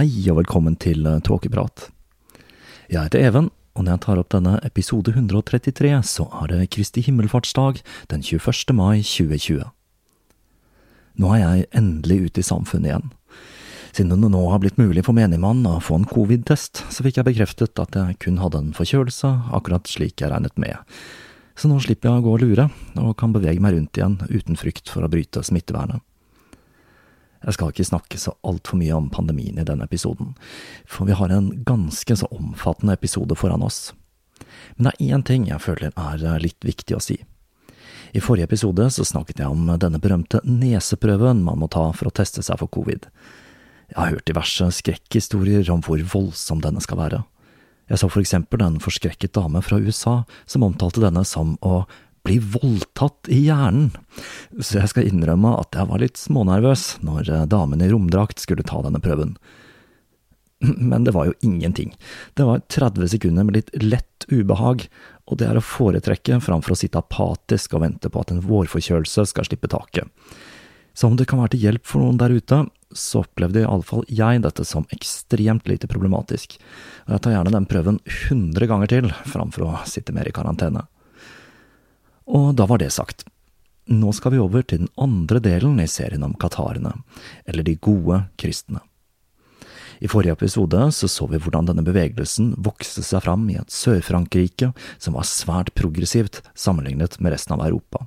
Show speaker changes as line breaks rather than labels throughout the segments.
Hei og velkommen til eh, Tåkeprat. Jeg heter Even, og når jeg tar opp denne episode 133, så er det Kristi himmelfartsdag den 21. mai 2020. Nå er jeg endelig ute i samfunnet igjen. Siden det nå har blitt mulig for menigmann å få en covid-test, så fikk jeg bekreftet at jeg kun hadde en forkjølelse, akkurat slik jeg regnet med. Så nå slipper jeg å gå og lure, og kan bevege meg rundt igjen uten frykt for å bryte smittevernet. Jeg skal ikke snakke så altfor mye om pandemien i denne episoden, for vi har en ganske så omfattende episode foran oss. Men det er én ting jeg føler er litt viktig å si. I forrige episode så snakket jeg om denne berømte neseprøven man må ta for å teste seg for covid. Jeg har hørt diverse skrekkhistorier om hvor voldsom denne skal være. Jeg så for eksempel en forskrekket dame fra USA som omtalte denne som å bli voldtatt i hjernen, så jeg skal innrømme at jeg var litt smånervøs når eh, damen i romdrakt skulle ta denne prøven. Men det var jo ingenting. Det var 30 sekunder med litt lett ubehag, og det er å foretrekke framfor å sitte apatisk og vente på at en vårforkjølelse skal slippe taket. Så om det kan være til hjelp for noen der ute, så opplevde i alle fall jeg dette som ekstremt lite problematisk, jeg tar gjerne den prøven 100 ganger til framfor å sitte mer i karantene. Og da var det sagt. Nå skal vi over til den andre delen i serien om katarene, eller de gode kristne. I forrige episode så, så vi hvordan denne bevegelsen vokste seg fram i et Sør-Frankrike som var svært progressivt sammenlignet med resten av Europa,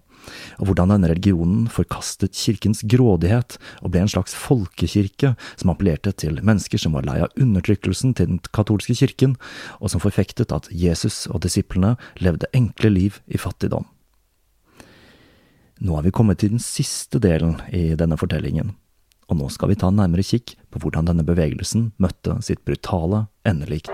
og hvordan denne religionen forkastet kirkens grådighet og ble en slags folkekirke som appellerte til mennesker som var lei av undertrykkelsen til den katolske kirken, og som forfektet at Jesus og disiplene levde enkle liv i fattigdom. Nå er vi kommet til den siste delen i denne fortellingen, og nå skal vi ta en nærmere kikk på hvordan denne bevegelsen møtte sitt brutale endelikt.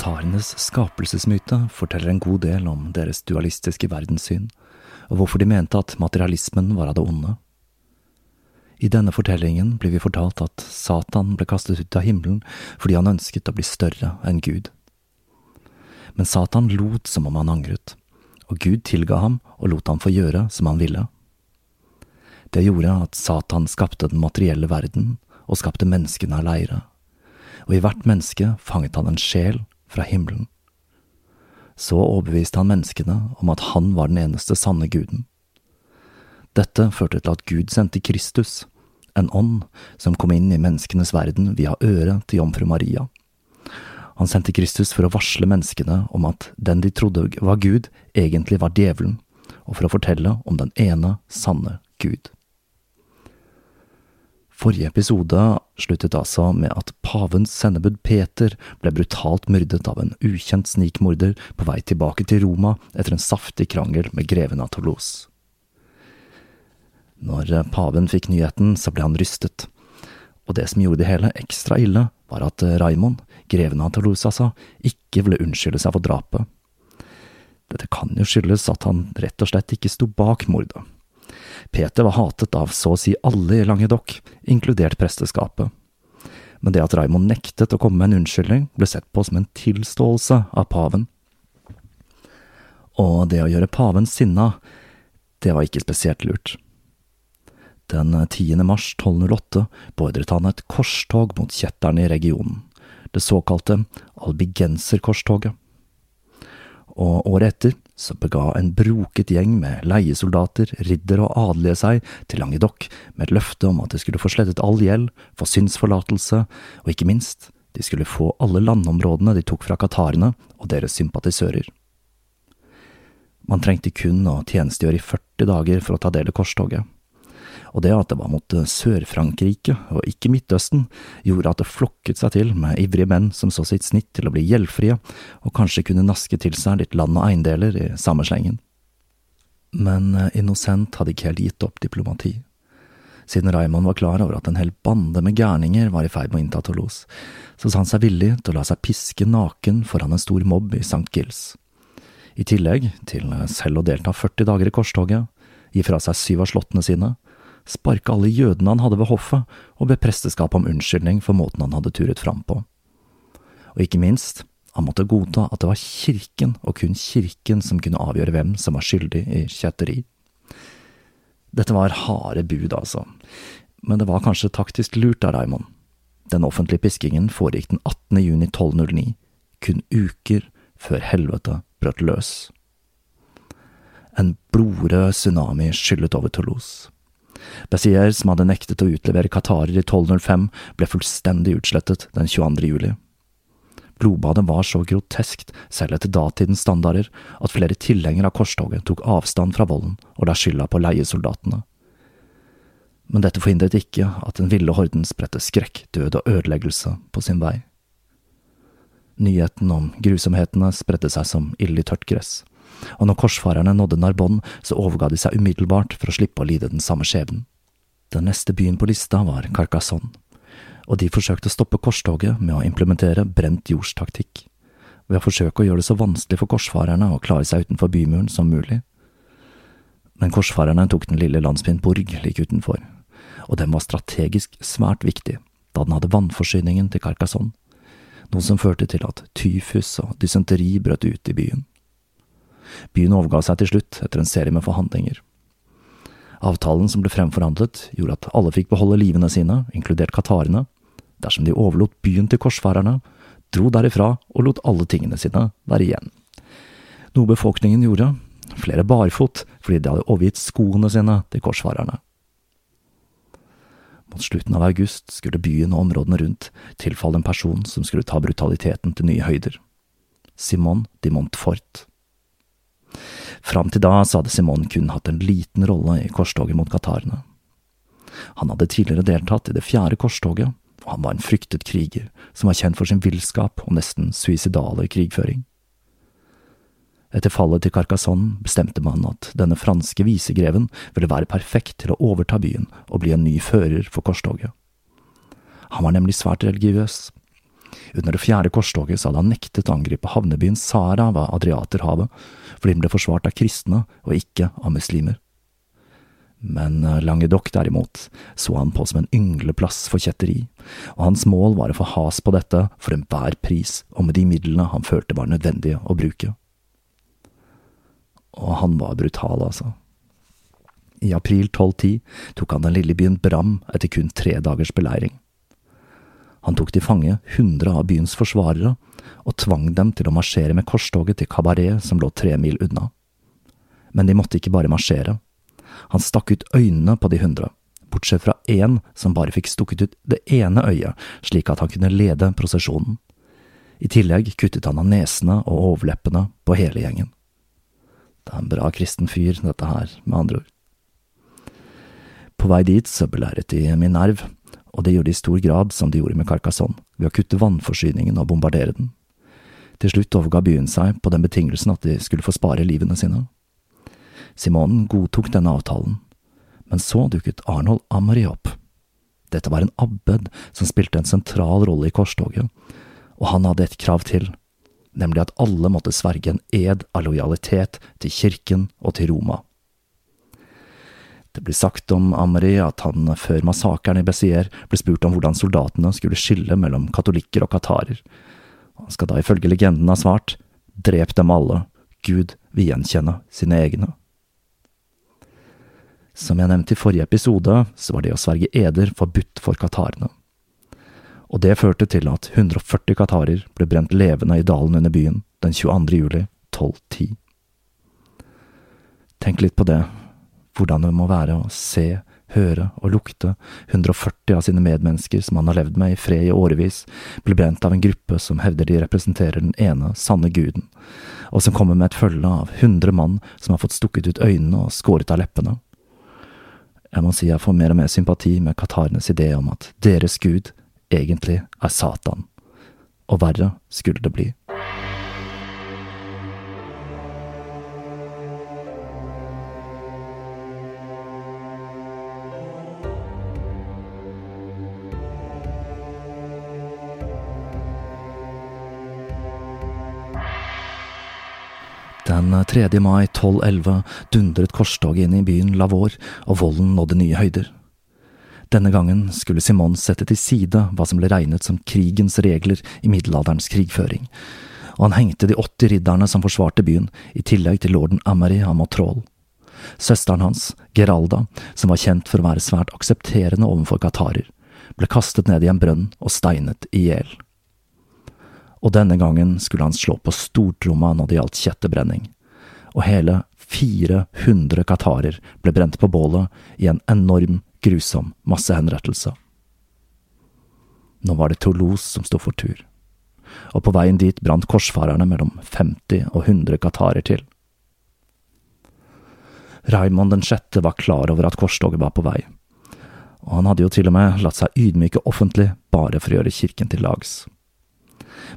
Katarenes skapelsesmyte forteller en god del om deres dualistiske verdenssyn, og hvorfor de mente at materialismen var av det onde. I denne fortellingen blir vi fortalt at Satan ble kastet ut av himmelen fordi han ønsket å bli større enn Gud. Men Satan lot som om han angret, og Gud tilga ham og lot ham få gjøre som han ville. Det gjorde at Satan skapte den materielle verden og skapte menneskene av leire, og i hvert menneske fanget han en sjel fra himmelen. Så overbeviste han menneskene om at han var den eneste sanne guden. Dette førte til at Gud sendte Kristus, en ånd som kom inn i menneskenes verden via øret til jomfru Maria. Han sendte Kristus for å varsle menneskene om at den de trodde var Gud, egentlig var djevelen, og for å fortelle om den ene sanne Gud. Forrige episode sluttet altså med at pavens sendebud Peter ble brutalt myrdet av en ukjent snikmorder på vei tilbake til Roma etter en saftig krangel med greven av Toulouse. Når paven fikk nyheten, så ble han rystet, Og det som gjorde det hele ekstra ille, var at Raymond, greven av Toulouse altså, ikke ville unnskylde seg for drapet. Dette kan jo skyldes at han rett og slett ikke sto bak mordet. Peter var hatet av så å si alle i Languedoc, inkludert presteskapet. Men det at Raymond nektet å komme med en unnskyldning, ble sett på som en tilståelse av paven. Og det å gjøre paven sinna, det var ikke spesielt lurt. Den 10. mars 1208 beordret han et korstog mot kjetterne i regionen, det såkalte albigenserkorstoget og året etter så bega en broket gjeng med leiesoldater, riddere og adelige seg til Languedoc med et løfte om at de skulle få slettet all gjeld, få synsforlatelse, og ikke minst, de skulle få alle landområdene de tok fra qatarene og deres sympatisører. Man trengte kun å tjenestegjøre i 40 dager for å ta del i korstoget og det at det var mot eh, Sør-Frankrike og ikke Midtøsten, gjorde at det flokket seg til med ivrige menn som så sitt snitt til å bli gjeldfrie, og kanskje kunne naske til seg litt land og eiendeler i samme slengen. Men eh, Innocent hadde ikke helt gitt opp diplomati. Siden Raymond var klar over at en hel bande med gærninger var i ferd med å innta Toulouse, så sa han seg villig til å la seg piske naken foran en stor mobb i St. Gills. I tillegg til eh, selv å delta 40 dager i korstoget, gi fra seg syv av slottene sine, sparka alle jødene han hadde ved hoffet, og be presteskapet om unnskyldning for måten han hadde turet fram på. Og ikke minst, han måtte godta at det var kirken, og kun kirken, som kunne avgjøre hvem som var skyldig i kjetteri. Dette var harde bud, altså, men det var kanskje taktisk lurt av Raymond. Den offentlige piskingen foregikk den 18. juni 1209, kun uker før helvete brøt løs. En blodrød tsunami skyllet over Toulouse. Bezier, som hadde nektet å utlevere qatarer i 1205, ble fullstendig utslettet den 22. juli. Blodbadet var så groteskt, selv etter datidens standarder, at flere tilhengere av korstoget tok avstand fra volden og la skylda på leiesoldatene. Men dette forhindret ikke at den ville horden spredte skrekk, død og ødeleggelse på sin vei. Nyheten om grusomhetene spredte seg som ild i tørt gress og når korsfarerne nådde Narbonne, så overga de seg umiddelbart for å slippe å lide den samme skjebnen. Den neste byen på lista var Carcassonne, og de forsøkte å stoppe korstoget med å implementere brent jordstaktikk, ved å forsøke å gjøre det så vanskelig for korsfarerne å klare seg utenfor bymuren som mulig. Men korsfarerne tok den lille landsbyen Borg like utenfor, og den var strategisk svært viktig, da den hadde vannforsyningen til Carcassonne, noe som førte til at tyfus og dysenteri brøt ut i byen. Byen overga seg til slutt etter en serie med forhandlinger. Avtalen som ble fremforhandlet, gjorde at alle fikk beholde livene sine, inkludert katarene, dersom de overlot byen til korsfarerne, dro derifra og lot alle tingene sine være igjen. Noe befolkningen gjorde, flere barfot fordi de hadde overgitt skoene sine til korsfarerne. Mot slutten av august skulle byen og områdene rundt tilfalle en person som skulle ta brutaliteten til nye høyder. Simon de Montfort. Fram til da så hadde Simon kun hatt en liten rolle i korstoget mot qatarene. Han hadde tidligere deltatt i det fjerde korstoget, og han var en fryktet kriger som var kjent for sin villskap og nesten suicidale krigføring. Etter fallet til Carcassonne bestemte man at denne franske visegreven ville være perfekt til å overta byen og bli en ny fører for korstoget. Han var nemlig svært religiøs, under det fjerde korstoget så hadde han nektet å angripe havnebyen Sara ved Adriaterhavet, fordi den ble forsvart av kristne og ikke av muslimer. Men eh, Languedoc derimot så han på som en yngleplass for kjetteri, og hans mål var å få has på dette for enhver pris og med de midlene han følte var nødvendige å bruke. Og han var brutal, altså. I april 1210 tok han den lille byen Bram etter kun tre dagers beleiring. Han tok til fange hundre av byens forsvarere og tvang dem til å marsjere med korstoget til Kabaret som lå tre mil unna. Men de måtte ikke bare marsjere. Han stakk ut øynene på de hundre, bortsett fra én som bare fikk stukket ut det ene øyet, slik at han kunne lede prosesjonen. I tillegg kuttet han av nesene og overleppene på hele gjengen. Det er en bra kristen fyr, dette her, med andre ord. På vei dit så belæret de Minerv, og det gjorde de i stor grad som de gjorde med Carcassonne, ved å kutte vannforsyningen og bombardere den. Til slutt overga byen seg på den betingelsen at de skulle få spare livene sine. Simonen godtok denne avtalen, men så dukket Arnold Amory opp. Dette var en abbed som spilte en sentral rolle i korstoget, og han hadde et krav til, nemlig at alle måtte sverge en ed av lojalitet til kirken og til Roma. Det blir sagt om Amri at han før massakren i Bessier ble spurt om hvordan soldatene skulle skille mellom katolikker og katarer. Han skal da ifølge legenden ha svart drep dem alle, Gud vil gjenkjenne sine egne. Som jeg nevnte i forrige episode, så var det å sverge eder forbudt for katarene. Og det førte til at 140 katarer ble brent levende i dalen under byen den 22. juli 1210. Tenk litt på det, hvordan det må være å se, høre og lukte 140 av sine medmennesker som han har levd med i fred i årevis, bli brent av en gruppe som hevder de representerer den ene sanne guden, og som kommer med et følge av 100 mann som har fått stukket ut øynene og skåret av leppene. Jeg må si jeg får mer og mer sympati med qatarenes idé om at deres gud egentlig er Satan. Og verre skulle det bli. Den 3. mai 1211 dundret korstoget inn i byen Lavor, og volden nådde nye høyder. Denne gangen skulle Simon sette til side hva som ble regnet som krigens regler i middelalderens krigføring, og han hengte de 80 ridderne som forsvarte byen, i tillegg til lorden Amary av Motrol. Søsteren hans, Geralda, som var kjent for å være svært aksepterende overfor katarer, ble kastet ned i en brønn og steinet i hjel og denne gangen skulle han slå på stortromma når det gjaldt kjettebrenning, og hele 400 katarer ble brent på bålet i en enorm, grusom massehenrettelse. Nå var det Toulouse som sto for tur, og på veien dit brant korsfarerne mellom 50 og 100 katarer til. Raymond den sjette var klar over at korstoget var på vei, og han hadde jo til og med latt seg ydmyke offentlig bare for å gjøre kirken til lags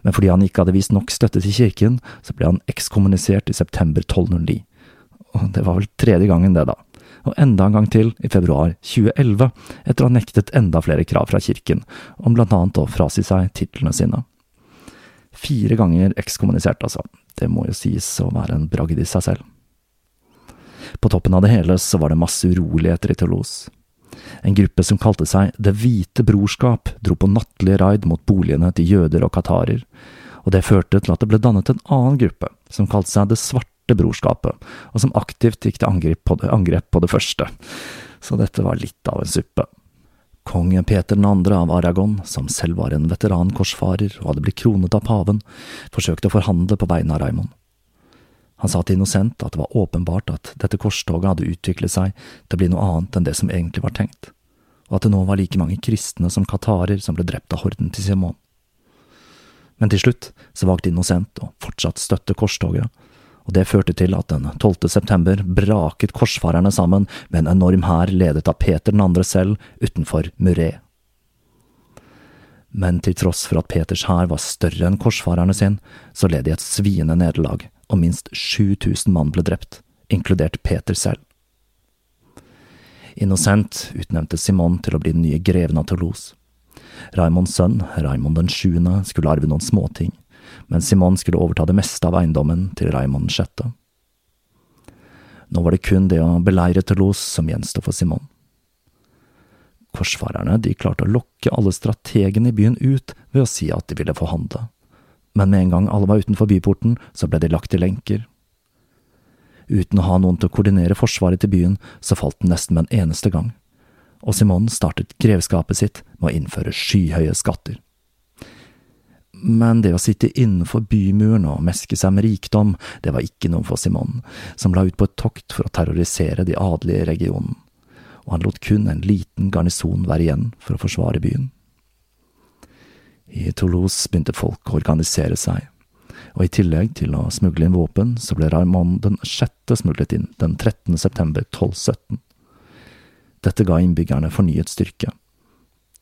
men fordi han ikke hadde vist nok støtte til kirken, så ble han ekskommunisert i september 1209. Og det var vel tredje gangen det, da. Og enda en gang til i februar 2011, etter å ha nektet enda flere krav fra kirken, om blant annet å frasi seg titlene sine. Fire ganger ekskommunisert, altså. Det må jo sies å være en bragd i seg selv. På toppen av det hele så var det masse uroligheter i Toulouse. En gruppe som kalte seg Det hvite brorskap, dro på nattlige raid mot boligene til jøder og katarer, og det førte til at det ble dannet en annen gruppe, som kalte seg Det svarte brorskapet, og som aktivt gikk til angrep på det, angrep på det første. Så dette var litt av en suppe. Kong Peter 2. av Aragon, som selv var en veterankorsfarer og hadde blitt kronet av paven, forsøkte å forhandle på vegne av Raymond. Han sa til Innocent at det var åpenbart at dette korstoget hadde utviklet seg til å bli noe annet enn det som egentlig var tenkt, og at det nå var like mange kristne som katarer som ble drept av horden til Simon. Men til slutt så valgte Innocent å fortsatt støtte korstoget, og det førte til at den 12. september braket korsfarerne sammen med en enorm hær ledet av Peter 2. selv utenfor Muret. Men til tross for at Peters hær var større enn korsfarerne sin, så led de et sviende nederlag og minst 7000 mann ble drept, inkludert Peter selv. Innocent utnevnte Simon til å bli den nye greven av Toulouse. Raimonds sønn, Raimond den sjuende, skulle arve noen småting, men Simon skulle overta det meste av eiendommen til Raimond sjette. Nå var det kun det å beleire Toulouse som gjensto for Simon. Korsfarerne de klarte å lokke alle strategene i byen ut ved å si at de ville forhandle men med en gang alle var utenfor byporten, så ble de lagt i lenker. Uten å ha noen til å koordinere forsvaret til byen, så falt den nesten med en eneste gang, og Simon startet grevskapet sitt med å innføre skyhøye skatter. Men det å sitte innenfor bymuren og meske seg med rikdom, det var ikke noe for Simon, som la ut på et tokt for å terrorisere de adelige i regionen, og han lot kun en liten garnison være igjen for å forsvare byen. I Toulouse begynte folk å organisere seg, og i tillegg til å smugle inn våpen, så ble Raymond den sjette smuglet inn den 13. september 1217. Dette ga innbyggerne fornyet styrke,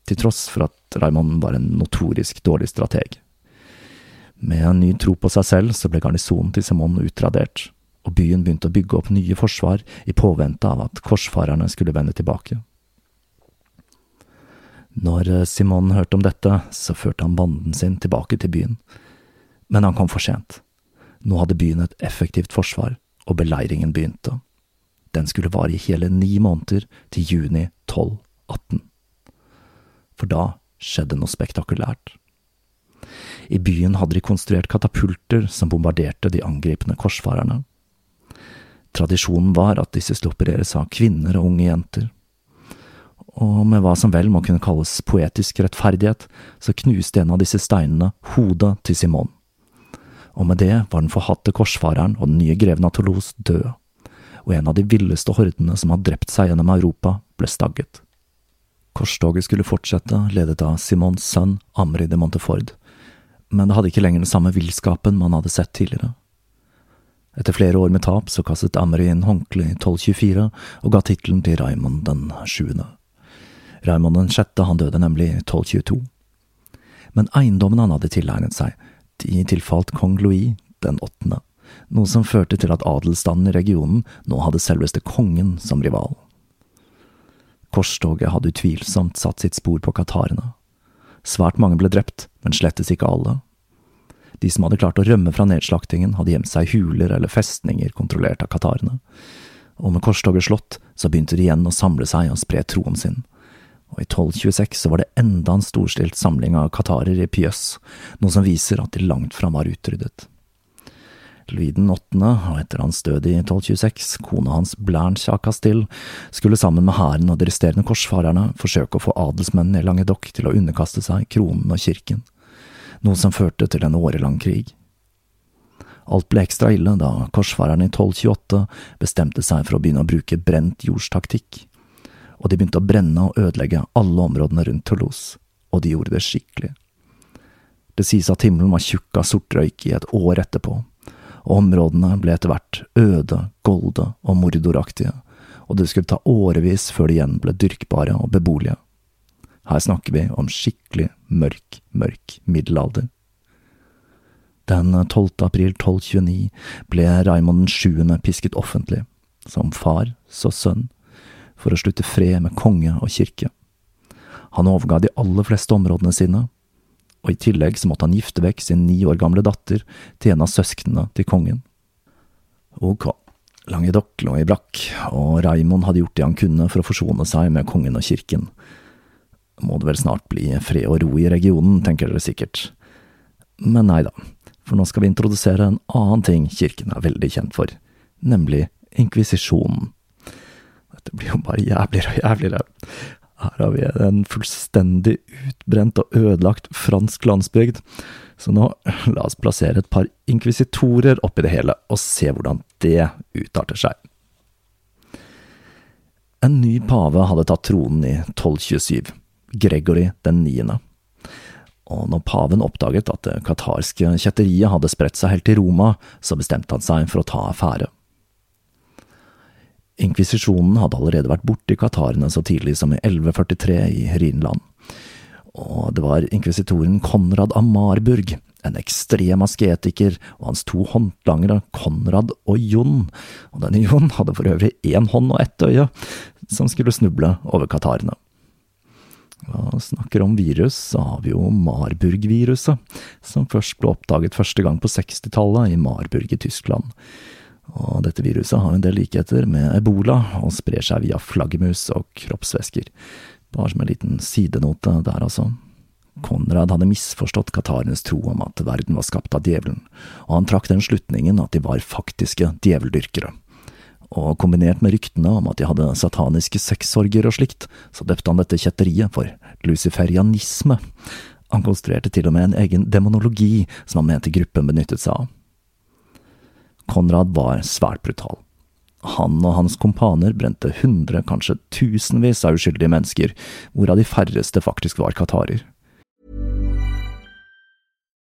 til tross for at Raymond var en notorisk dårlig strateg. Med en ny tro på seg selv så ble garnisonen til Simon utradert, og byen begynte å bygge opp nye forsvar i påvente av at korsfarerne skulle vende tilbake. Når eh, Simon hørte om dette, så førte han banden sin tilbake til byen. Men han kom for sent. Nå hadde byen et effektivt forsvar, og beleiringen begynte. Den skulle vare i hele ni måneder, til juni 1218. For da skjedde noe spektakulært. I byen hadde de konstruert katapulter som bombarderte de angripende korsfarerne. Tradisjonen var at disse skulle opereres av kvinner og unge jenter. Og med hva som vel må kunne kalles poetisk rettferdighet, så knuste en av disse steinene hodet til Simon. Og med det var den forhatte korsfareren og den nye greven av Toulouse død, og en av de villeste hordene som hadde drept seg gjennom Europa, ble stagget. Korstoget skulle fortsette, ledet av Simons sønn Amri de Monteford, men det hadde ikke lenger den samme villskapen man hadde sett tidligere. Etter flere år med tap så kastet Amri inn håndkleet i 1224 og ga tittelen til Raymond den sjuende. Raymond den sjette han døde nemlig 1222. Men eiendommen han hadde tilegnet seg, de tilfalt kong Louis den åttende, noe som førte til at adelsstanden i regionen nå hadde selveste kongen som rival. Korstoget hadde utvilsomt satt sitt spor på katarene. Svært mange ble drept, men slettes ikke alle. De som hadde klart å rømme fra nedslaktingen, hadde gjemt seg i huler eller festninger kontrollert av katarene. Og med korstoget slått, så begynte de igjen å samle seg og spre troen sin. Og i 1226 så var det enda en storstilt samling av katarer i Pjøs, noe som viser at de langt fram var utryddet. Louis den åttende, og etter hans død i 1226, kona hans Blanche av Castille, skulle sammen med hæren og de resterende korsfarerne forsøke å få adelsmennene i Languedoc til å underkaste seg kronen og kirken noe som førte til en årelang krig. Alt ble ekstra ille da korsfarerne i 1228 bestemte seg for å begynne å bruke brent jordstaktikk, og de begynte å brenne og ødelegge alle områdene rundt Toulouse, og de gjorde det skikkelig. Det sies at himmelen var tjukk av sort røyk i et år etterpå, og områdene ble etter hvert øde, golde og mordoraktige, og det skulle ta årevis før de igjen ble dyrkbare og beboelige. Her snakker vi om skikkelig mørk, mørk middelalder. Den 12. april 1229 ble Raymond 7. pisket offentlig, som far så sønn, for å slutte fred med konge og kirke. Han overga de aller fleste områdene sine, og i tillegg så måtte han gifte vekk sin ni år gamle datter til en av søsknene til kongen. Ok, Languedoc lå i brakk, og Raymond hadde gjort det han kunne for å forsone seg med kongen og kirken, må det vel snart bli fred og ro i regionen, tenker dere sikkert. Men nei da, for nå skal vi introdusere en annen ting kirken er veldig kjent for, nemlig inkvisisjonen. Dette blir jo bare jævligere og jævligere. Her har vi en fullstendig utbrent og ødelagt fransk landsbygd, så nå la oss plassere et par inkvisitorer oppi det hele, og se hvordan det utarter seg. En ny pave hadde tatt tronen i 1227. Gregory den niende. Og når paven oppdaget at det katarske kjetteriet hadde spredt seg helt til Roma, så bestemte han seg for å ta affære. Inkvisisjonen hadde allerede vært borte i katarene så tidlig som i 1143 i Rhinland. Og det var inkvisitoren Konrad av Marburg, en ekstrem asketiker, og hans to håndlangere, Konrad og Jon, og denne Jon hadde for øvrig én hånd og ett øye, som skulle snuble over katarene. Og snakker om virus, så har vi jo Marburg-viruset, som først ble oppdaget første gang på 60-tallet i Marburg i Tyskland. Og dette viruset har en del likheter med ebola, og sprer seg via flaggermus og kroppsvæsker. Bare som en liten sidenote der, altså. Konrad hadde misforstått katarenes tro om at verden var skapt av djevelen, og han trakk den slutningen at de var faktiske djeveldyrkere og kombinert med ryktene om at de hadde sataniske sexsorger og slikt, så døpte han dette kjetteriet for luciferianisme. Han konstruerte til og med en egen demonologi som han mente gruppen benyttet seg av. Konrad var svært brutal. Han og hans kompaner brente hundre, kanskje tusenvis av uskyldige mennesker, hvorav de færreste faktisk var qatarer.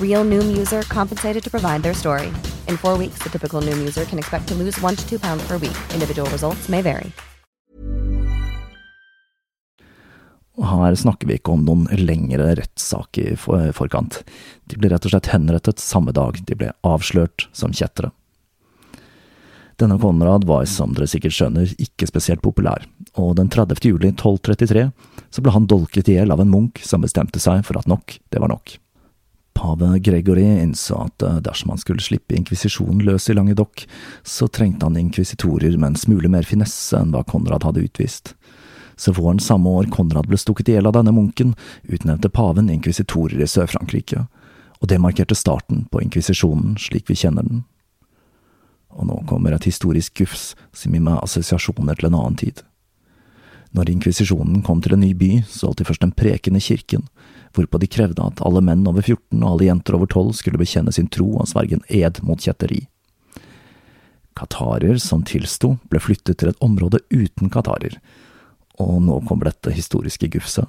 Real Noom user compensated to provide their story. In four weeks, the typical Noom user can expect to lose one to two pounds per week. Individual results may vary.
Her snakker vi ikke om noen lengre rettssak i forkant. De ble rett og slett henrettet samme dag de ble avslørt som kjettere. Denne Konrad var, som dere sikkert skjønner, ikke spesielt populær, og den 30. juli 1233 så ble han dolket i hjel av en munk som bestemte seg for at nok, det var nok. Pave Gregory innså at eh, dersom han skulle slippe inkvisisjonen løs i Languedoc, så trengte han inkvisitorer med en smule mer finesse enn hva Konrad hadde utvist. Så våren samme år Konrad ble stukket i hjel av denne munken, utnevnte paven inkvisitorer i Sør-Frankrike, og det markerte starten på inkvisisjonen slik vi kjenner den. Og nå kommer et historisk gufs som gir meg assosiasjoner til en annen tid. Når inkvisisjonen kom til en ny by, så holdt de først en preken i kirken, hvorpå de krevde at alle menn over 14 og alle jenter over 12 skulle bekjenne sin tro og sverge en ed mot kjetteri. Qatarer som tilsto, ble flyttet til et område uten qatarer, og nå kommer dette historiske gufset.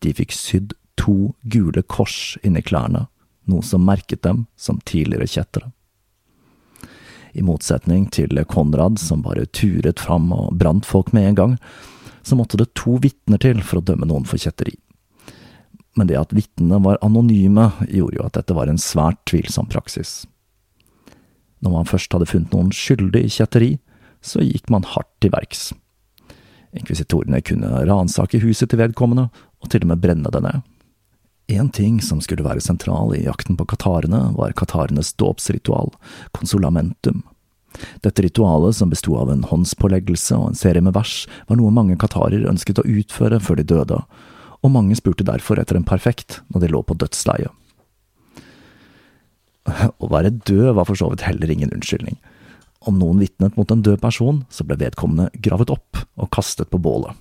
De fikk sydd to gule kors inni klærne, noe som merket dem som tidligere kjettere. I motsetning til Konrad, som bare turet fram og brant folk med en gang, så måtte det to vitner til for å dømme noen for kjetteri. Men det at vitnene var anonyme, gjorde jo at dette var en svært tvilsom praksis. Når man først hadde funnet noen skyldig i kjetteri, så gikk man hardt til verks. Inkvisitorene kunne ransake huset til vedkommende, og til og med brenne det ned. En ting som skulle være sentral i jakten på katarene, var katarenes dåpsritual, consolamentum. Dette ritualet, som besto av en håndspåleggelse og en serie med vers, var noe mange katarer ønsket å utføre før de døde, og mange spurte derfor etter en perfekt når de lå på dødsleiet. Å være død var for så vidt heller ingen unnskyldning. Om noen vitnet mot en død person, så ble vedkommende gravet opp og kastet på bålet.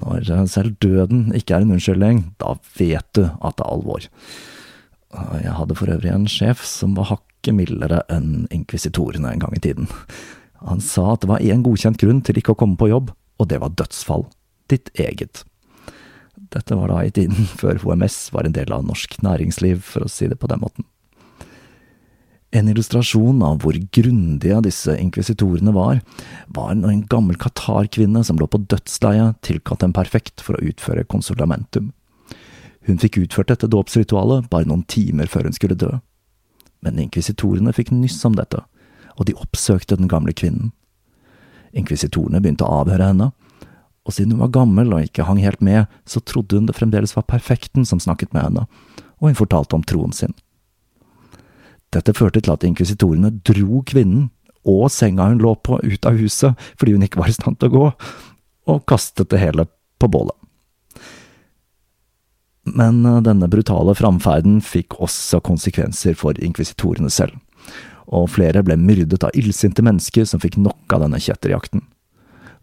Når selv døden ikke er en unnskyldning, da vet du at det er alvor. Jeg hadde for øvrig en sjef som var hakket mildere enn inkvisitorene en gang i tiden. Han sa at det var én godkjent grunn til ikke å komme på jobb, og det var dødsfall. Ditt eget. Dette var da i tiden før HMS var en del av norsk næringsliv, for å si det på den måten. En illustrasjon av hvor grundige disse inkvisitorene var, var når en gammel katarkvinne som lå på dødsleiet, tilkalte en perfekt for å utføre konsulamentum. Hun fikk utført dette dåpsritualet bare noen timer før hun skulle dø. Men inkvisitorene fikk nyss om dette, og de oppsøkte den gamle kvinnen. Inkvisitorene begynte å avhøre henne, og siden hun var gammel og ikke hang helt med, så trodde hun det fremdeles var perfekten som snakket med henne, og hun fortalte om troen sin. Dette førte til at inkvisitorene dro kvinnen og senga hun lå på, ut av huset fordi hun ikke var i stand til å gå, og kastet det hele på bålet. Men eh, denne brutale framferden fikk også konsekvenser for inkvisitorene selv, og flere ble myrdet av illsinte mennesker som fikk nok av denne kjetterjakten.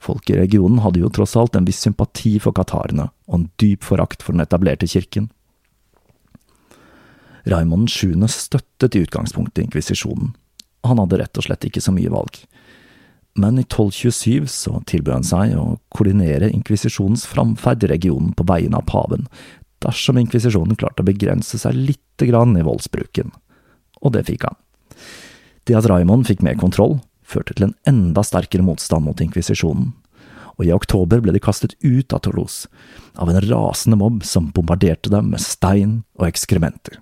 Folk i regionen hadde jo tross alt en viss sympati for katarene, og en dyp forakt for den etablerte kirken. Raymond 7. støttet i utgangspunktet inkvisisjonen. Han hadde rett og slett ikke så mye valg. men i 1227 så tilbød han seg å koordinere inkvisisjonens framferd i regionen på vegne av paven, dersom inkvisisjonen klarte å begrense seg lite grann i voldsbruken. Og det fikk han. Det at Raymond fikk mer kontroll, førte til en enda sterkere motstand mot inkvisisjonen, og i oktober ble de kastet ut av Toulouse, av en rasende mobb som bombarderte dem med stein og ekskrementer.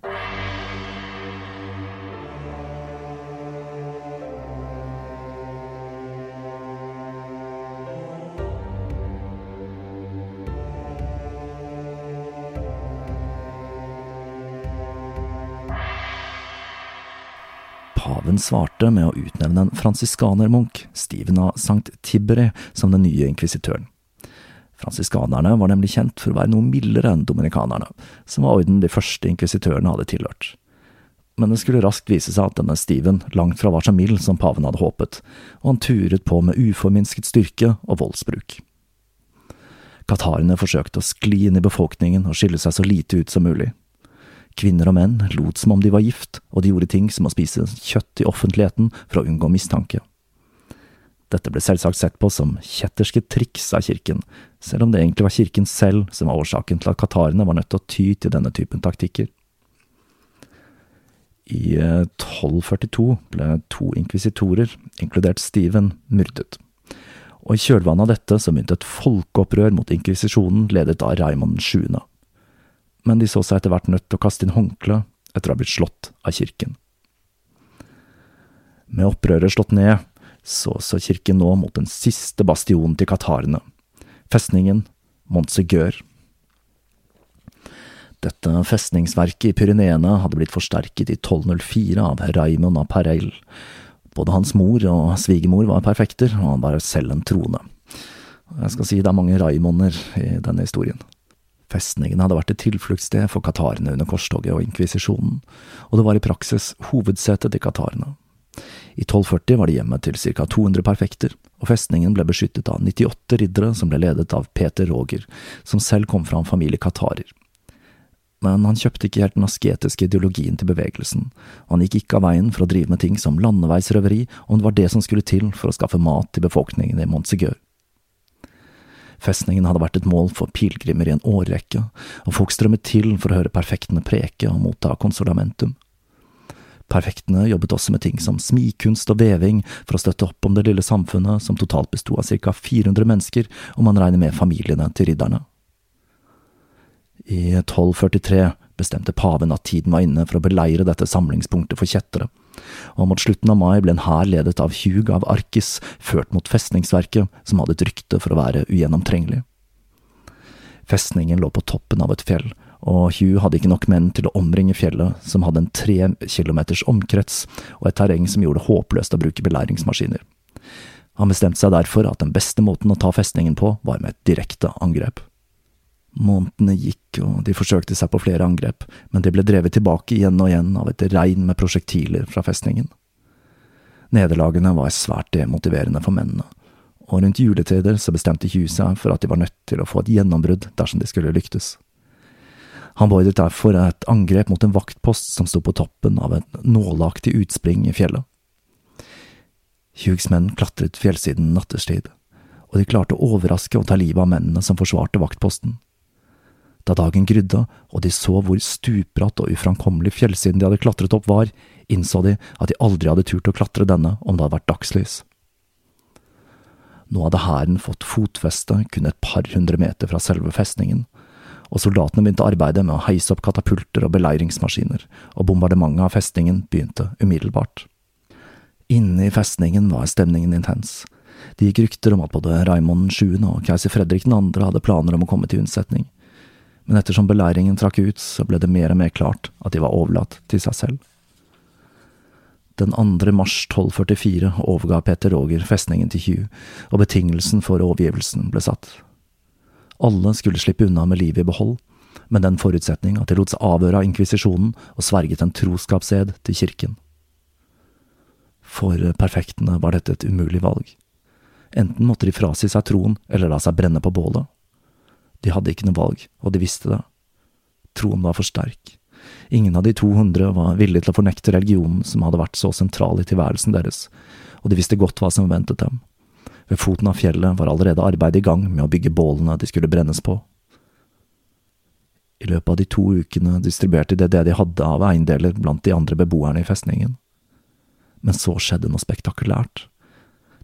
Svarte med å utnevne en fransiskanermunk, Steven av St. Tibere, som den nye inkvisitøren. Fransiskanerne var nemlig kjent for å være noe mildere enn dominikanerne, som var orden de første inkvisitørene hadde tilhørt. Men det skulle raskt vise seg at denne Steven langt fra var så mild som paven hadde håpet, og han turet på med uforminsket styrke og voldsbruk. Katarene forsøkte å skli inn i befolkningen og skille seg så lite ut som mulig. Kvinner og menn lot som om de var gift, og de gjorde ting som å spise kjøtt i offentligheten for å unngå mistanke. Dette ble selvsagt sett på som kjetterske triks av kirken, selv om det egentlig var kirken selv som var årsaken til at katarene var nødt til å ty til denne typen taktikker. I 1242 eh, ble to inkvisitorer, inkludert Steven, myrdet. Og i kjølvannet av dette så begynte et folkeopprør mot inkvisisjonen ledet av Raymond 7 men de så seg etter hvert nødt til å kaste inn håndkle etter å ha blitt slått av kirken. Med opprøret slått ned, så så kirken nå mot den siste bastionen til qatarene, festningen Montsegur. Dette festningsverket i Pyreneene hadde blitt forsterket i 1204 av Raymond av Pareil. Både hans mor og svigermor var perfekter, og han var selv en troende. Jeg skal si det er mange Raymonder i denne historien. Festningen hadde vært et tilfluktssted for katarene under korstoget og inkvisisjonen, og det var i praksis hovedsetet til katarene. I 1240 var det hjemmet til ca 200 perfekter, og festningen ble beskyttet av 98 riddere som ble ledet av Peter Roger, som selv kom fra en familie katarer. Men han kjøpte ikke helt den asketiske ideologien til bevegelsen, og han gikk ikke av veien for å drive med ting som landeveisrøveri om det var det som skulle til for å skaffe mat til befolkningen i Montsegur. Festningen hadde vært et mål for pilegrimer i en årrekke, og folk strømmet til for å høre perfektene preke og motta konsolamentum. Perfektene jobbet også med ting som smikunst og veving for å støtte opp om det lille samfunnet som totalt besto av ca 400 mennesker, om man regner med familiene til ridderne. I 1243 bestemte paven at tiden var inne for å beleire dette samlingspunktet for kjettere, og mot slutten av mai ble en hær ledet av Hugh av Arkis ført mot festningsverket, som hadde et rykte for å være ugjennomtrengelig. Festningen lå på toppen av et fjell, og Hugh hadde ikke nok menn til å omringe fjellet, som hadde en tre kilometers omkrets og et terreng som gjorde det håpløst å bruke belæringsmaskiner. Han bestemte seg derfor at den beste måten å ta festningen på var med et direkte angrep. Månedene gikk, og de forsøkte seg på flere angrep, men de ble drevet tilbake igjen og igjen av et regn med prosjektiler fra festningen. Nederlagene var svært demotiverende for mennene, og rundt juletider så bestemte Hugh seg for at de var nødt til å få et gjennombrudd dersom de skulle lyktes. Han beordret derfor et angrep mot en vaktpost som sto på toppen av et nålaktig utspring i fjellet. Hughs menn klatret fjellsiden nattestid, og de klarte å overraske og ta livet av mennene som forsvarte vaktposten. Da dagen grydde og de så hvor stupbratt og uframkommelig fjellsiden de hadde klatret opp var, innså de at de aldri hadde turt å klatre denne om det hadde vært dagslys. Nå hadde hæren fått fotfeste kun et par hundre meter fra selve festningen, og soldatene begynte arbeidet med å heise opp katapulter og beleiringsmaskiner, og bombardementet av festningen begynte umiddelbart. Inne i festningen var stemningen intens. Det gikk rykter om at både Raymond 7. og keiser Fredrik 2. hadde planer om å komme til unnsetning men ettersom beleiringen trakk ut, så ble det mer og mer klart at de var overlatt til seg selv. Den 2. mars 1244 overga Peter Roger festningen til Hugh, og betingelsen for overgivelsen ble satt. Alle skulle slippe unna med livet i behold, med den forutsetning at de lot seg avhøre av inkvisisjonen og sverget en troskapsed til kirken. For perfektene var dette et umulig valg. Enten måtte de frasi seg troen eller la seg brenne på bålet. De hadde ikke noe valg, og de visste det. Troen var for sterk. Ingen av de 200 var villige til å fornekte religionen som hadde vært så sentral i tilværelsen deres, og de visste godt hva som ventet dem. Ved foten av fjellet var allerede arbeidet i gang med å bygge bålene de skulle brennes på. I løpet av de to ukene distribuerte de det de hadde av eiendeler blant de andre beboerne i festningen. Men så skjedde noe spektakulært.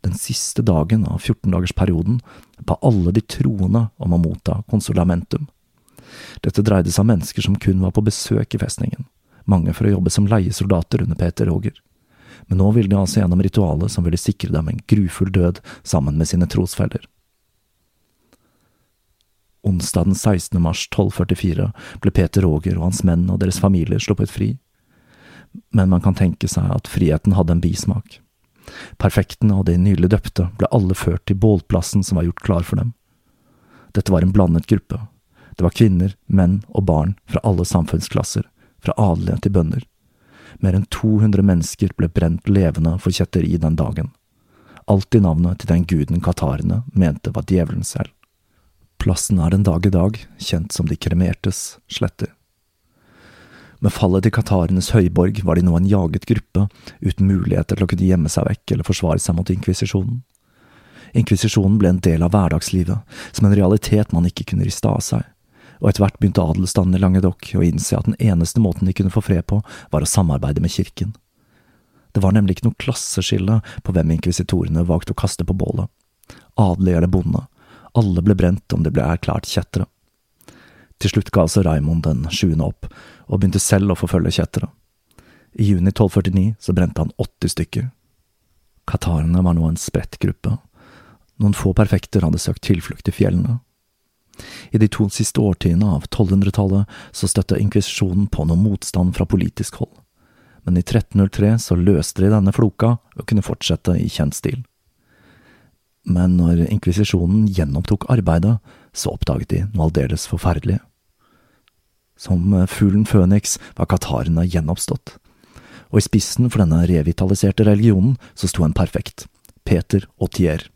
Den siste dagen av 14-dagersperioden ba alle de troende om å motta konsulamentum. Dette dreide seg om mennesker som kun var på besøk i festningen, mange for å jobbe som leiesoldater under Peter Roger men nå ville de altså gjennom ritualet som ville sikre dem en grufull død sammen med sine trosfeller. Onsdag den 16. mars 1244 ble Peter Roger og hans menn og deres familier sluppet fri, men man kan tenke seg at friheten hadde en bismak. Perfektene og de nylig døpte ble alle ført til bålplassen som var gjort klar for dem. Dette var en blandet gruppe. Det var kvinner, menn og barn fra alle samfunnsklasser, fra adelige til bønder. Mer enn 200 mennesker ble brent levende for kjetteri den dagen. Alt i navnet til den guden qatarene mente var djevelen selv. Plassen er den dag i dag kjent som De kremertes sletter. Med fallet til katarenes høyborg var de nå en jaget gruppe, uten muligheter til å kunne gjemme seg vekk eller forsvare seg mot inkvisisjonen. Inkvisisjonen ble en del av hverdagslivet, som en realitet man ikke kunne riste av seg og etter hvert begynte adelsstanden i Languedoc å innse at den eneste måten de kunne få fred på, var å samarbeide med kirken. Det var nemlig ikke noe klasseskille på hvem inkvisitorene valgte å kaste på bålet. Adelig eller bonde, alle ble brent om de ble erklært kjettere. Til slutt ga altså Raimond den sjuende opp, og begynte selv å forfølge kjettere. I juni 1249 så brente han 80 stykker. Katarene var nå en spredt gruppe. Noen få perfekter hadde søkt tilflukt i fjellene, i de to siste årtiene av 1200-tallet så støtte inkvisisjonen på noe motstand fra politisk hold, men i 1303 så løste de denne floka og kunne fortsette i kjent stil. Men når inkvisisjonen gjenopptok arbeidet, så oppdaget de noe aldeles forferdelig. Som fuglen Føniks var katarene gjenoppstått, og i spissen for denne revitaliserte religionen så sto en perfekt, Peter Autier.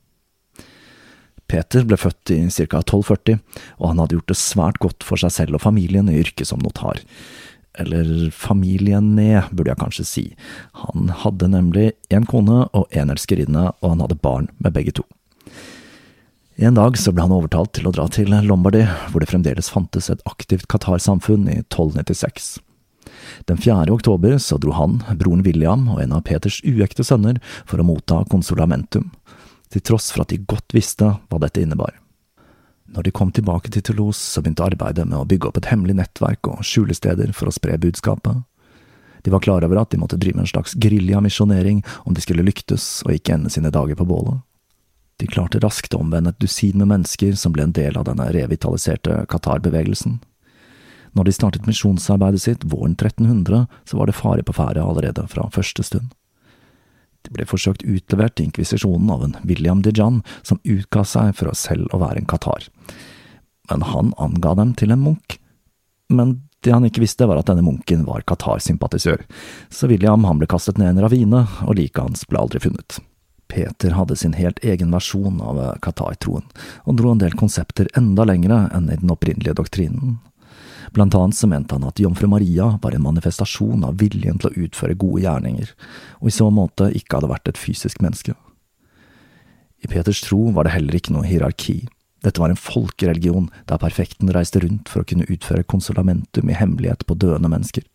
Peter ble født i ca. 1240, og han hadde gjort det svært godt for seg selv og familien i yrket som notar. Eller familien ned, burde jeg kanskje si. Han hadde nemlig én kone og én elskerinne, og han hadde barn med begge to. En dag så ble han overtalt til å dra til Lombardy, hvor det fremdeles fantes et aktivt Qatar-samfunn i 1296. Den 4. oktober så dro han, broren William og en av Peters uekte sønner for å motta konsulamentum, til tross for at de godt visste hva dette innebar. Når de kom tilbake til Toulouse, så begynte arbeidet med å bygge opp et hemmelig nettverk og skjulesteder for å spre budskapet. De var klar over at de måtte drive en slags geriljamisjonering om de skulle lyktes og ikke ende sine dager på bålet. De klarte raskt å omvende et dusin med mennesker som ble en del av denne revitaliserte Qatar-bevegelsen. Når de startet misjonsarbeidet sitt våren 1300, så var det fare på ferde allerede fra første stund. De ble forsøkt utlevert til inkvisisjonen av en William Dijan som utga seg for å selv å være en qatar. Men han anga dem til en munk. Men det han ikke visste, var at denne munken var Qatar-sympatisør, så William han ble kastet ned i en ravine, og liket hans ble aldri funnet. Peter hadde sin helt egen versjon av Qatar-troen, og dro en del konsepter enda lengre enn i den opprinnelige doktrinen, Blant annet så mente han at Jomfru Maria var en manifestasjon av viljen til å utføre gode gjerninger, og i så måte ikke hadde vært et fysisk menneske. I Peters tro var det heller ikke noe hierarki. Dette var en folkereligion der perfekten reiste rundt for å kunne utføre konsulamentum i hemmelighet på døende mennesker.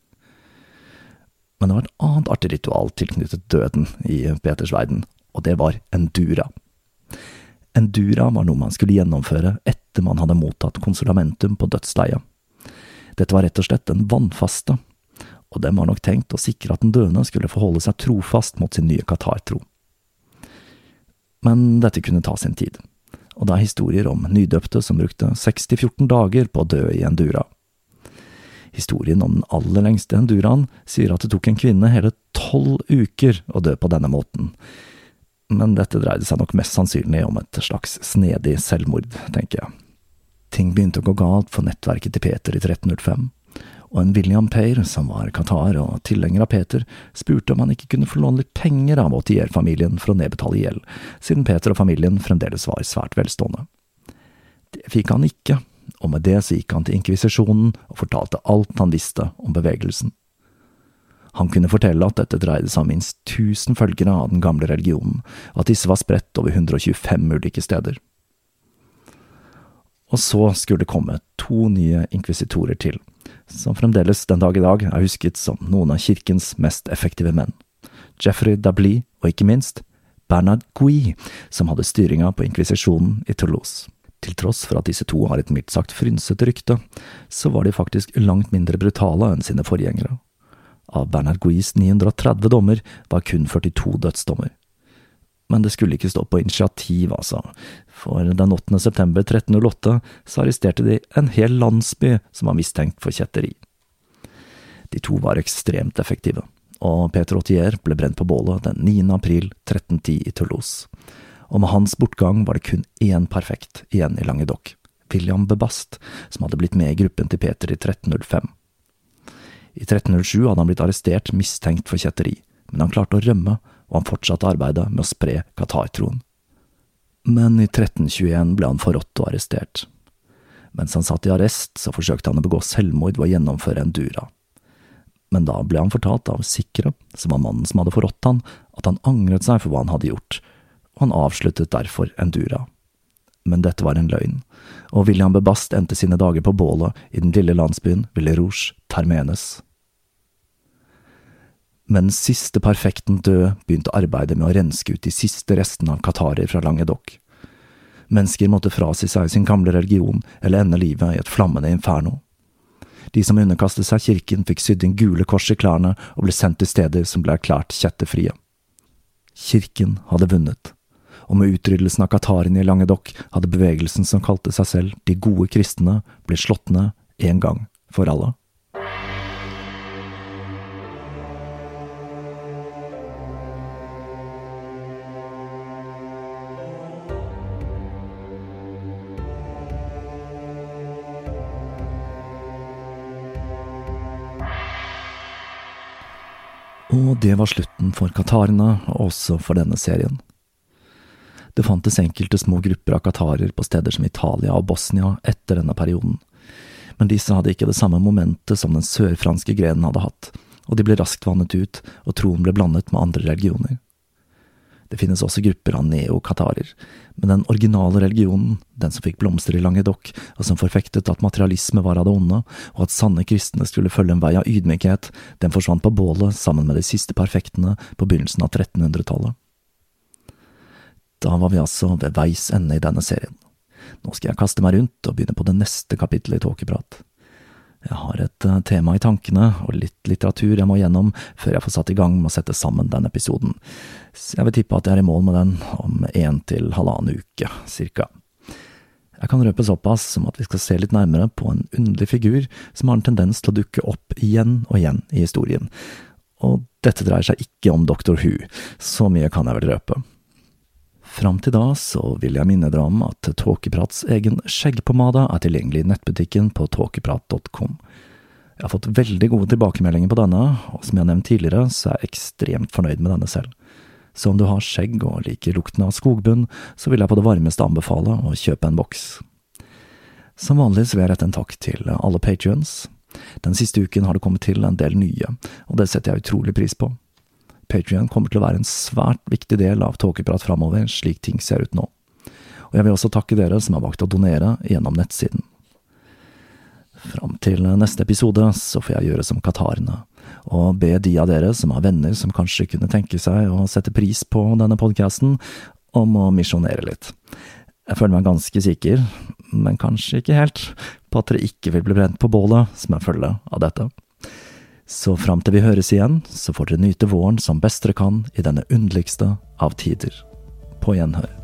Men det var et annet artig ritual tilknyttet døden i Peters verden, og det var endura. Endura var noe man skulle gjennomføre etter man hadde mottatt konsulamentum på dødsleiet. Dette var rett og slett en vannfaste, og den var nok tenkt å sikre at den døende skulle forholde seg trofast mot sin nye Qatar-tro. Men dette kunne ta sin tid, og det er historier om nydøpte som brukte 6–14 dager på å dø i endura. Historien om den aller lengste enduraen sier at det tok en kvinne hele tolv uker å dø på denne måten, men dette dreide seg nok mest sannsynlig om et slags snedig selvmord, tenker jeg. Ting begynte å gå galt for nettverket til Peter i 1305, og en William Payer, som var Qatar og tilhenger av Peter, spurte om han ikke kunne få låne litt penger av Autier-familien for å nedbetale gjeld, siden Peter og familien fremdeles var svært velstående. Det fikk han ikke, og med det så gikk han til inkvisisjonen og fortalte alt han visste om bevegelsen. Han kunne fortelle at dette dreide seg om minst 1000 følgere av den gamle religionen, og at disse var spredt over 125 ulike steder. Og så skulle det komme to nye inkvisitorer til, som fremdeles den dag i dag er husket som noen av kirkens mest effektive menn. Jeffrey Dabli, og ikke minst Bernard Gui, som hadde styringa på inkvisisjonen i Toulouse. Til tross for at disse to har et mildt sagt frynsete rykte, så var de faktisk langt mindre brutale enn sine forgjengere. Av Bernhard Guis 930 dommer var kun 42 dødsdommer. Men det skulle ikke stå på initiativ, altså, for den 8. september 1308 så arresterte de en hel landsby som var mistenkt for kjetteri. De to var ekstremt effektive, og Peter Autier ble brent på bålet den 9. april 1310 i Toulouse. Og med hans bortgang var det kun én perfekt igjen i Languedoc, William Bebast, som hadde blitt med i gruppen til Peter i 1305. I 1307 hadde han blitt arrestert mistenkt for kjetteri, men han klarte å rømme, og han fortsatte arbeidet med å spre Qatar-troen. Men i 1321 ble han forrådt og arrestert. Mens han satt i arrest, så forsøkte han å begå selvmord ved å gjennomføre en dura. Men da ble han fortalt av sikre, som var mannen som hadde forrådt han, at han angret seg for hva han hadde gjort, og han avsluttet derfor en dura. Men dette var en løgn, og William Bebast endte sine dager på bålet i den lille landsbyen Villerouge Termenes. Mens siste perfekten død, begynte arbeidet med å renske ut de siste restene av qatarer fra Languedoc. Mennesker måtte frasi seg sin gamle religion eller ende livet i et flammende inferno. De som underkastet seg kirken, fikk sydd inn gule kors i klærne og ble sendt til steder som ble erklært kjettefrie. Kirken hadde vunnet, og med utryddelsen av qatarene i Languedoc hadde bevegelsen som kalte seg selv De gode kristne, blitt slått ned en gang for alle. Og det var slutten for qatarene, og også for denne serien. Det fantes enkelte små grupper av qatarer på steder som Italia og Bosnia etter denne perioden, men disse hadde ikke det samme momentet som den sørfranske grenen hadde hatt, og de ble raskt vannet ut, og troen ble blandet med andre religioner. Det finnes også grupper av neo-qatarer, men den originale religionen, den som fikk blomster i Languedoc, og som forfektet at materialisme var av det onde, og at sanne kristne skulle følge en vei av ydmykhet, den forsvant på bålet sammen med de siste perfektene på begynnelsen av 1300-tallet. Da var vi altså ved veis ende i denne serien. Nå skal jeg kaste meg rundt og begynne på det neste kapittelet i Tåkeprat. Jeg har et uh, tema i tankene og litt litteratur jeg må gjennom før jeg får satt i gang med å sette sammen denne episoden, så jeg vil tippe at jeg er i mål med den om én til halvannen uke, cirka. Jeg kan røpe såpass som at vi skal se litt nærmere på en underlig figur som har en tendens til å dukke opp igjen og igjen i historien, og dette dreier seg ikke om Doctor Who, så mye kan jeg vel røpe. Fram til da så vil jeg minne dere om at Tåkeprats egen skjeggpomade er tilgjengelig i nettbutikken på tåkeprat.com. Jeg har fått veldig gode tilbakemeldinger på denne, og som jeg har nevnt tidligere, så er jeg ekstremt fornøyd med denne selv. Så om du har skjegg og liker lukten av skogbunn, så vil jeg på det varmeste anbefale å kjøpe en boks. Som vanlig så vil jeg rette en takk til alle patrions. Den siste uken har det kommet til en del nye, og det setter jeg utrolig pris på. Patrion kommer til å være en svært viktig del av Tåkeprat framover, slik ting ser ut nå. Og jeg vil også takke dere som har valgt å donere gjennom nettsiden. Fram til neste episode så får jeg gjøre som qatarene, og be de av dere som har venner som kanskje kunne tenke seg å sette pris på denne podkasten, om å misjonere litt. Jeg føler meg ganske sikker, men kanskje ikke helt, på at dere ikke vil bli brent på bålet som en følge av dette. Så fram til vi høres igjen, så får dere nyte våren som best dere kan i denne underligste av tider. På gjenhør.